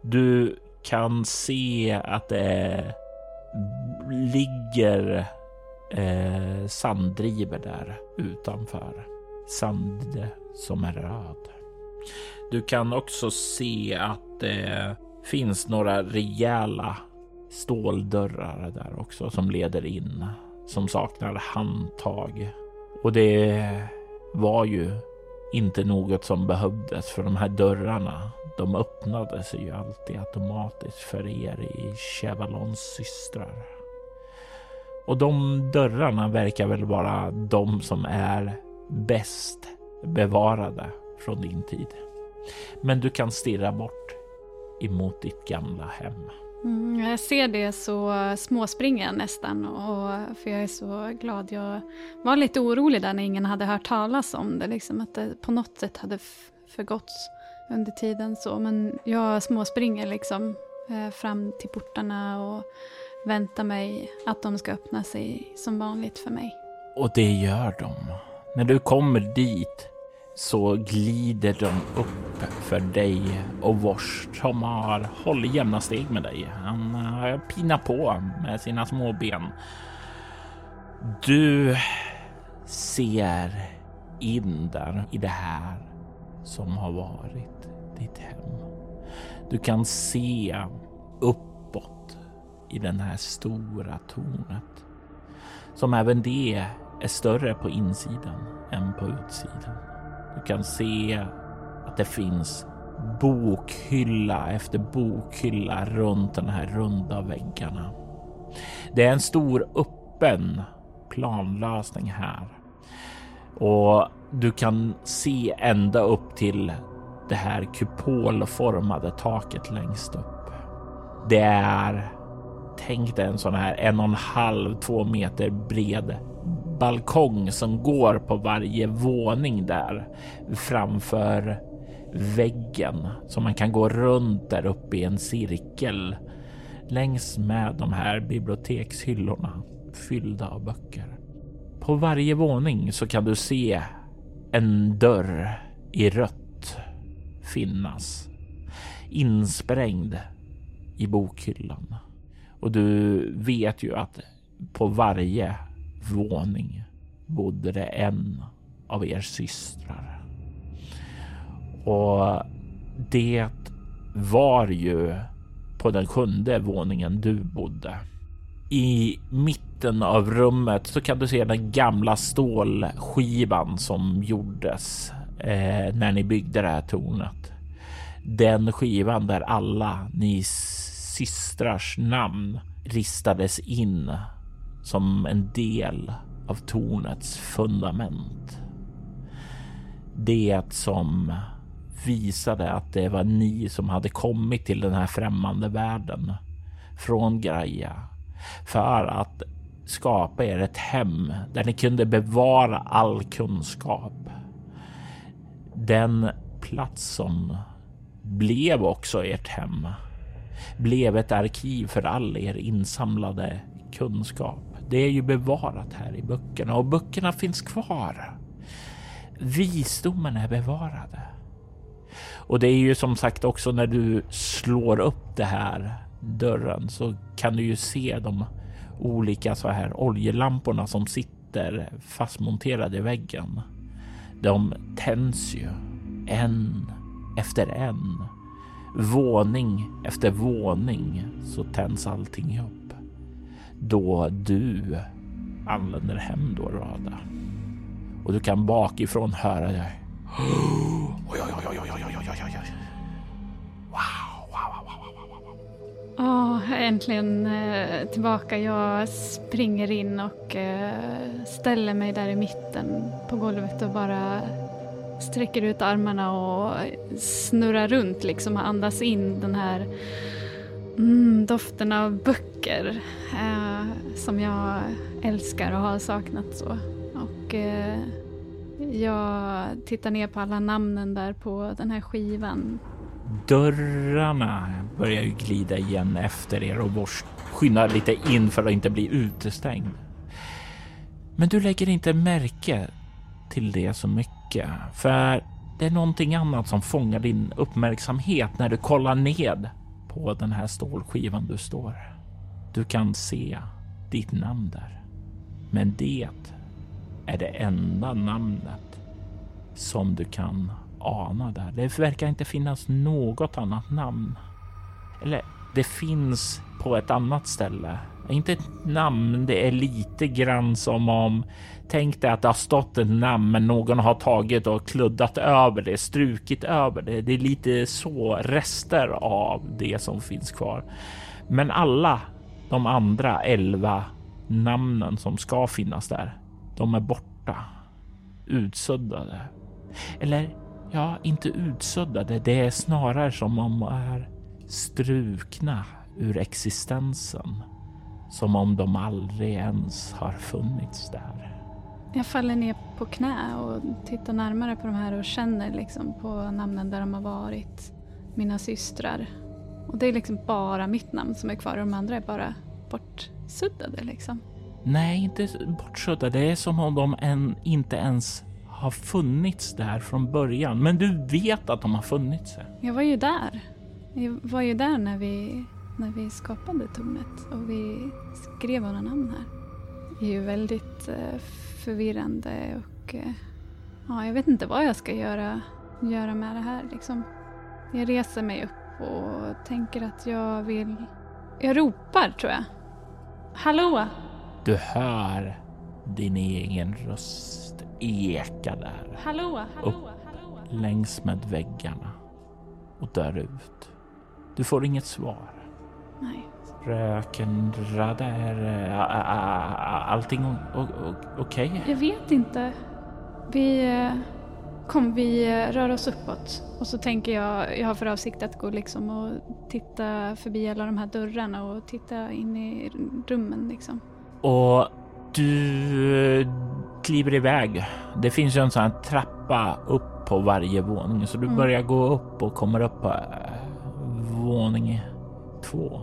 Du kan se att det ligger eh, sanddrivor där utanför. Sand som är röd. Du kan också se att det finns några rejäla ståldörrar där också som leder in som saknar handtag. Och det var ju inte något som behövdes för de här dörrarna. De öppnade sig ju alltid automatiskt för er i Chevalons systrar. Och de dörrarna verkar väl vara de som är bäst bevarade från din tid. Men du kan stirra bort emot ditt gamla hem. Mm, jag ser det så småspringer jag nästan, och, för jag är så glad. Jag var lite orolig där när ingen hade hört talas om det, liksom, att det på något sätt hade förgåtts under tiden. så. Men jag småspringer liksom eh, fram till portarna och väntar mig att de ska öppna sig som vanligt för mig. Och det gör de. När du kommer dit så glider de upp för dig och Vors som har hållit jämna steg med dig. Han har pinat på med sina små ben. Du ser in där i det här som har varit ditt hem. Du kan se uppåt i den här stora tornet som även det är större på insidan än på utsidan. Du kan se att det finns bokhylla efter bokhylla runt den här runda väggarna. Det är en stor öppen planlösning här och du kan se ända upp till det här kupolformade taket längst upp. Det är tänk dig en sån här en och en halv, två meter bred balkong som går på varje våning där framför väggen så man kan gå runt där uppe i en cirkel längs med de här bibliotekshyllorna fyllda av böcker. På varje våning så kan du se en dörr i rött finnas insprängd i bokhyllan. Och du vet ju att på varje våning bodde det en av er systrar. Och det var ju på den sjunde våningen du bodde. I mitten av rummet så kan du se den gamla stålskivan som gjordes eh, när ni byggde det här tornet. Den skivan där alla ni systrars namn ristades in som en del av tornets fundament. Det som visade att det var ni som hade kommit till den här främmande världen från Graja för att skapa er ett hem där ni kunde bevara all kunskap. Den plats som blev också ert hem blev ett arkiv för all er insamlade kunskap. Det är ju bevarat här i böckerna och böckerna finns kvar. Visdomen är bevarade. Och det är ju som sagt också när du slår upp det här dörren så kan du ju se de olika så här oljelamporna som sitter fastmonterade i väggen. De tänds ju en efter en. Våning efter våning så tänds allting upp då du anländer hem då Rada. Och du kan bakifrån höra det. Oj, oj, oj, oj, oj, oj, oj, oj. Wow, wow, wow, wow, wow. Oh, äntligen eh, tillbaka. Jag springer in och eh, ställer mig där i mitten på golvet och bara sträcker ut armarna och snurrar runt liksom och andas in den här mm, doften av böcker. Eh, som jag älskar och har saknat så. Och eh, jag tittar ner på alla namnen där på den här skivan. Dörrarna börjar ju glida igen efter er och Bors skyndar lite in för att inte bli utestängd. Men du lägger inte märke till det så mycket, för det är någonting annat som fångar din uppmärksamhet när du kollar ned på den här stålskivan du står. Du kan se ditt namn där. Men det är det enda namnet som du kan ana där. Det verkar inte finnas något annat namn. Eller det finns på ett annat ställe. Inte ett namn, det är lite grann som om Tänk dig att det har stått ett namn men någon har tagit och kluddat över det, strukit över det. Det är lite så rester av det som finns kvar. Men alla de andra elva namnen som ska finnas där, de är borta. Utsuddade. Eller ja, inte utsuddade. Det är snarare som om de är strukna ur existensen. Som om de aldrig ens har funnits där. Jag faller ner på knä och tittar närmare på de här och känner liksom på namnen där de har varit. Mina systrar. Och det är liksom bara mitt namn som är kvar och de andra är bara bortsuddade liksom. Nej, inte bortsuddade. Det är som om de än, inte ens har funnits där från början. Men du vet att de har funnits där. Jag var ju där. Jag var ju där när vi, när vi skapade tornet och vi skrev våra namn här. Det är ju väldigt eh, förvirrande och eh, ja, jag vet inte vad jag ska göra, göra med det här liksom. Jag reser mig upp och tänker att jag vill... Jag ropar tror jag. Hallå! Du hör din egen röst eka där. Hallå! Hallå! Hallå! Längs med väggarna och dör ut. Du får inget svar. Nej. Röken radar. Allting okej? Okay? Jag vet inte. Vi... Eh, kom, vi eh, rör oss uppåt. Och så tänker jag, jag har för avsikt att gå liksom och titta förbi alla de här dörrarna och titta in i rummen liksom. Och du eh, kliver iväg. Det finns ju en sån här trappa upp på varje våning så du mm. börjar gå upp och kommer upp på våning två.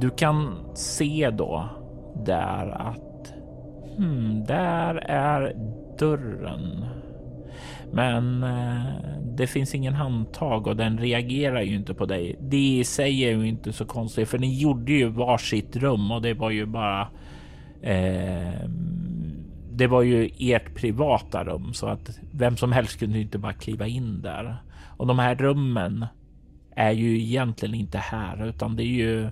Du kan se då där att hmm, där är dörren. Men eh, det finns ingen handtag och den reagerar ju inte på dig. Det i sig är ju inte så konstigt för ni gjorde ju varsitt rum och det var ju bara eh, det var ju ert privata rum så att vem som helst kunde inte bara kliva in där. Och de här rummen är ju egentligen inte här utan det är ju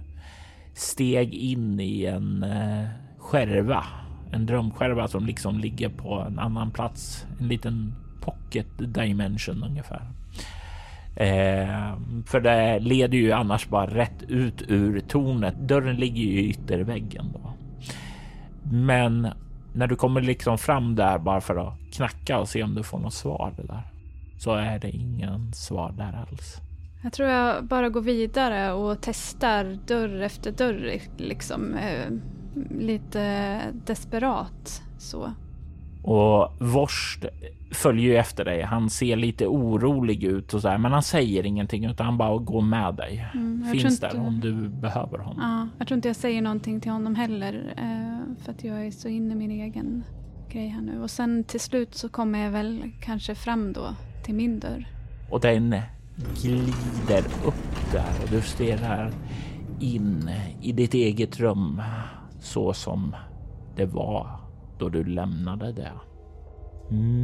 steg in i en eh, skärva. En drömskärva som liksom ligger på en annan plats. En liten pocket dimension ungefär. Eh, för det leder ju annars bara rätt ut ur tornet. Dörren ligger ju i ytterväggen då. Men när du kommer liksom fram där bara för att knacka och se om du får något svar där så är det ingen svar där alls. Jag tror jag bara går vidare och testar dörr efter dörr liksom. Eh, lite desperat så. Och Vorst följer ju efter dig. Han ser lite orolig ut och så här, men han säger ingenting utan han bara går med dig. Mm, Finns där om du behöver honom. Ja, jag tror inte jag säger någonting till honom heller eh, för att jag är så inne i min egen grej här nu. Och sen till slut så kommer jag väl kanske fram då till min dörr. Och den glider upp där och du stirrar in i ditt eget rum så som det var då du lämnade det.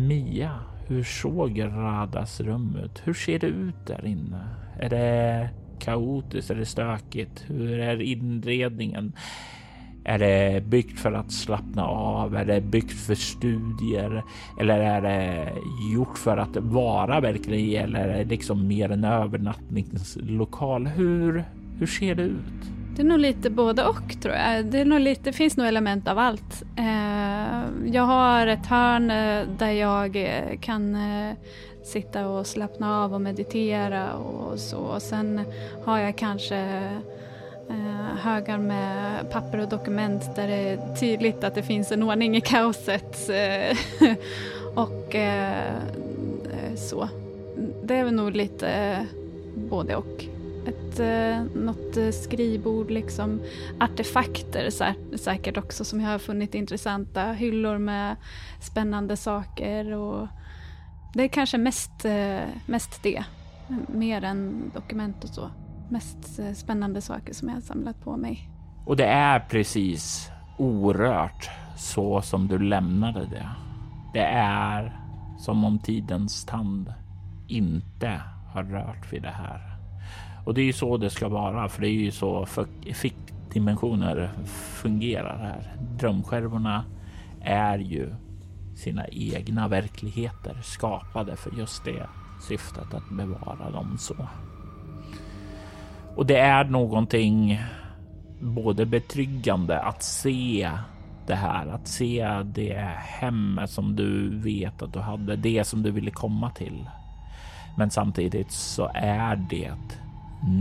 Mia, hur såg Radas rum ut? Hur ser det ut där inne? Är det kaotiskt? Är det stökigt? Hur är inredningen? Är det byggt för att slappna av? Är det byggt för studier? Eller är det gjort för att vara verkligen? Eller är det liksom mer en övernattningslokal? Hur, hur ser det ut? Det är nog lite både och tror jag. Det, är nog lite, det finns nog element av allt. Eh, jag har ett hörn eh, där jag eh, kan sitta och slappna av och meditera och så. Och sen har jag kanske Eh, högar med papper och dokument där det är tydligt att det finns en ordning i kaoset. Eh, och eh, så. Det är väl nog lite både och. ett, eh, något eh, skrivbord, liksom artefakter säkert också som jag har funnit intressanta. Hyllor med spännande saker och det är kanske mest, eh, mest det. Mer än dokument och så. Mest eh, spännande saker som jag har samlat på mig. Och det är precis orört så som du lämnade det. Det är som om tidens tand inte har rört vid det här. Och det är ju så det ska vara, för det är ju så fickdimensioner fungerar här. Drömskärvorna är ju sina egna verkligheter skapade för just det syftet att bevara dem så. Och det är någonting både betryggande att se det här, att se det hemmet som du vet att du hade, det som du ville komma till. Men samtidigt så är det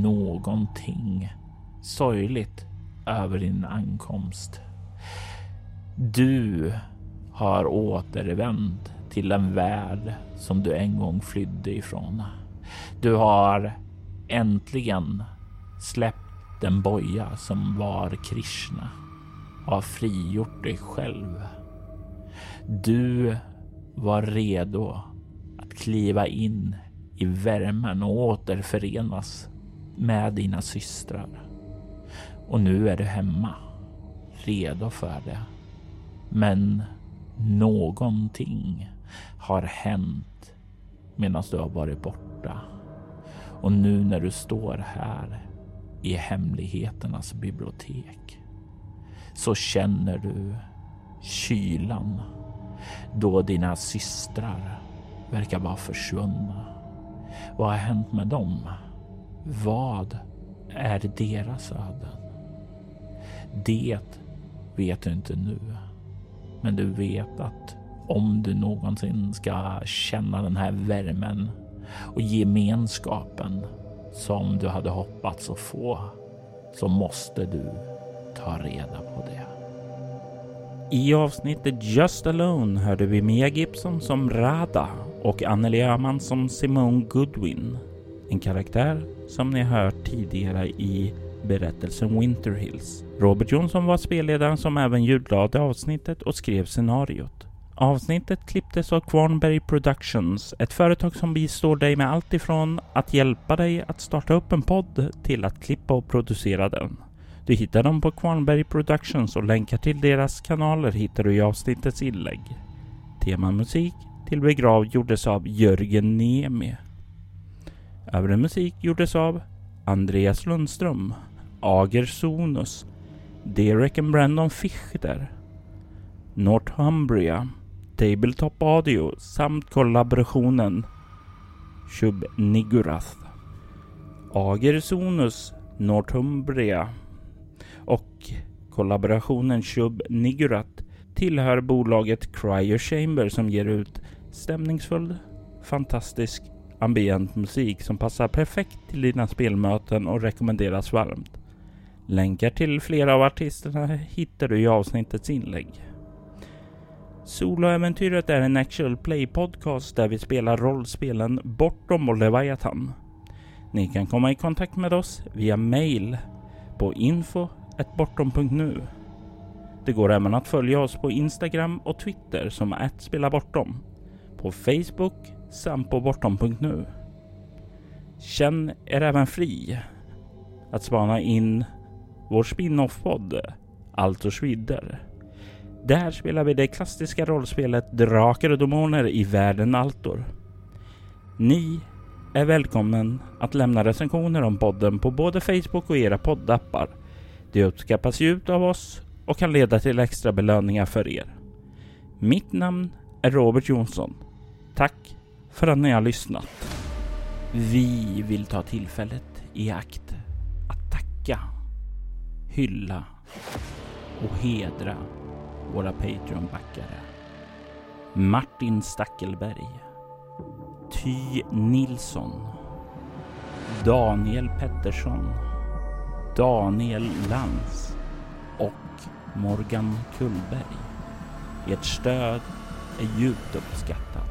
någonting sorgligt över din ankomst. Du har återvänt till en värld som du en gång flydde ifrån. Du har äntligen släppt den boja som var Krishna och har frigjort dig själv. Du var redo att kliva in i värmen och återförenas med dina systrar. Och nu är du hemma, redo för det. Men någonting har hänt medan du har varit borta. Och nu när du står här i hemligheternas bibliotek så känner du kylan då dina systrar verkar vara försvunna. Vad har hänt med dem? Vad är deras öden? Det vet du inte nu. Men du vet att om du någonsin ska känna den här värmen och gemenskapen som du hade hoppats att få så måste du ta reda på det. I avsnittet Just Alone hörde vi Mia Gibson som Rada och Anneli Öhman som Simone Goodwin. En karaktär som ni hört tidigare i berättelsen Winter Hills. Robert Jonsson var spelledaren som även ljudlade avsnittet och skrev scenariot. Avsnittet klipptes av Kvarnberg Productions, ett företag som bistår dig med allt ifrån att hjälpa dig att starta upp en podd till att klippa och producera den. Du hittar dem på Kvarnberg Productions och länkar till deras kanaler hittar du i avsnittets inlägg. Temamusik till Begrav gjordes av Jörgen Niemi. Övrig musik gjordes av Andreas Lundström, Ager Sonus, Derek and Brandon Fichter, Northumbria, Tabletop Audio samt kollaborationen Shub Nigurath. Ager Sonus, Northumbria och kollaborationen Shub Nigurath tillhör bolaget Cryo Chamber som ger ut stämningsfull, fantastisk ambient musik som passar perfekt till dina spelmöten och rekommenderas varmt. Länkar till flera av artisterna hittar du i avsnittets inlägg. Soloäventyret är en actual play podcast där vi spelar rollspelen Bortom och Leviathan. Ni kan komma i kontakt med oss via mail på info.bortom.nu. Det går även att följa oss på Instagram och Twitter som @spelabortom. På Facebook samt på bortom.nu. Känn er även fri att spana in vår spin-off-podd Altors vidder. Där spelar vi det klassiska rollspelet Drakar och Demoner i världen Altor. Ni är välkommen att lämna recensioner om podden på både Facebook och era poddappar. Det uppskattas djupt av oss och kan leda till extra belöningar för er. Mitt namn är Robert Jonsson. Tack för att ni har lyssnat. Vi vill ta tillfället i akt att tacka, hylla och hedra våra Patreon-backare. Martin Stackelberg, Ty Nilsson, Daniel Pettersson, Daniel Lantz och Morgan Kullberg. Ert stöd är djupt uppskattat.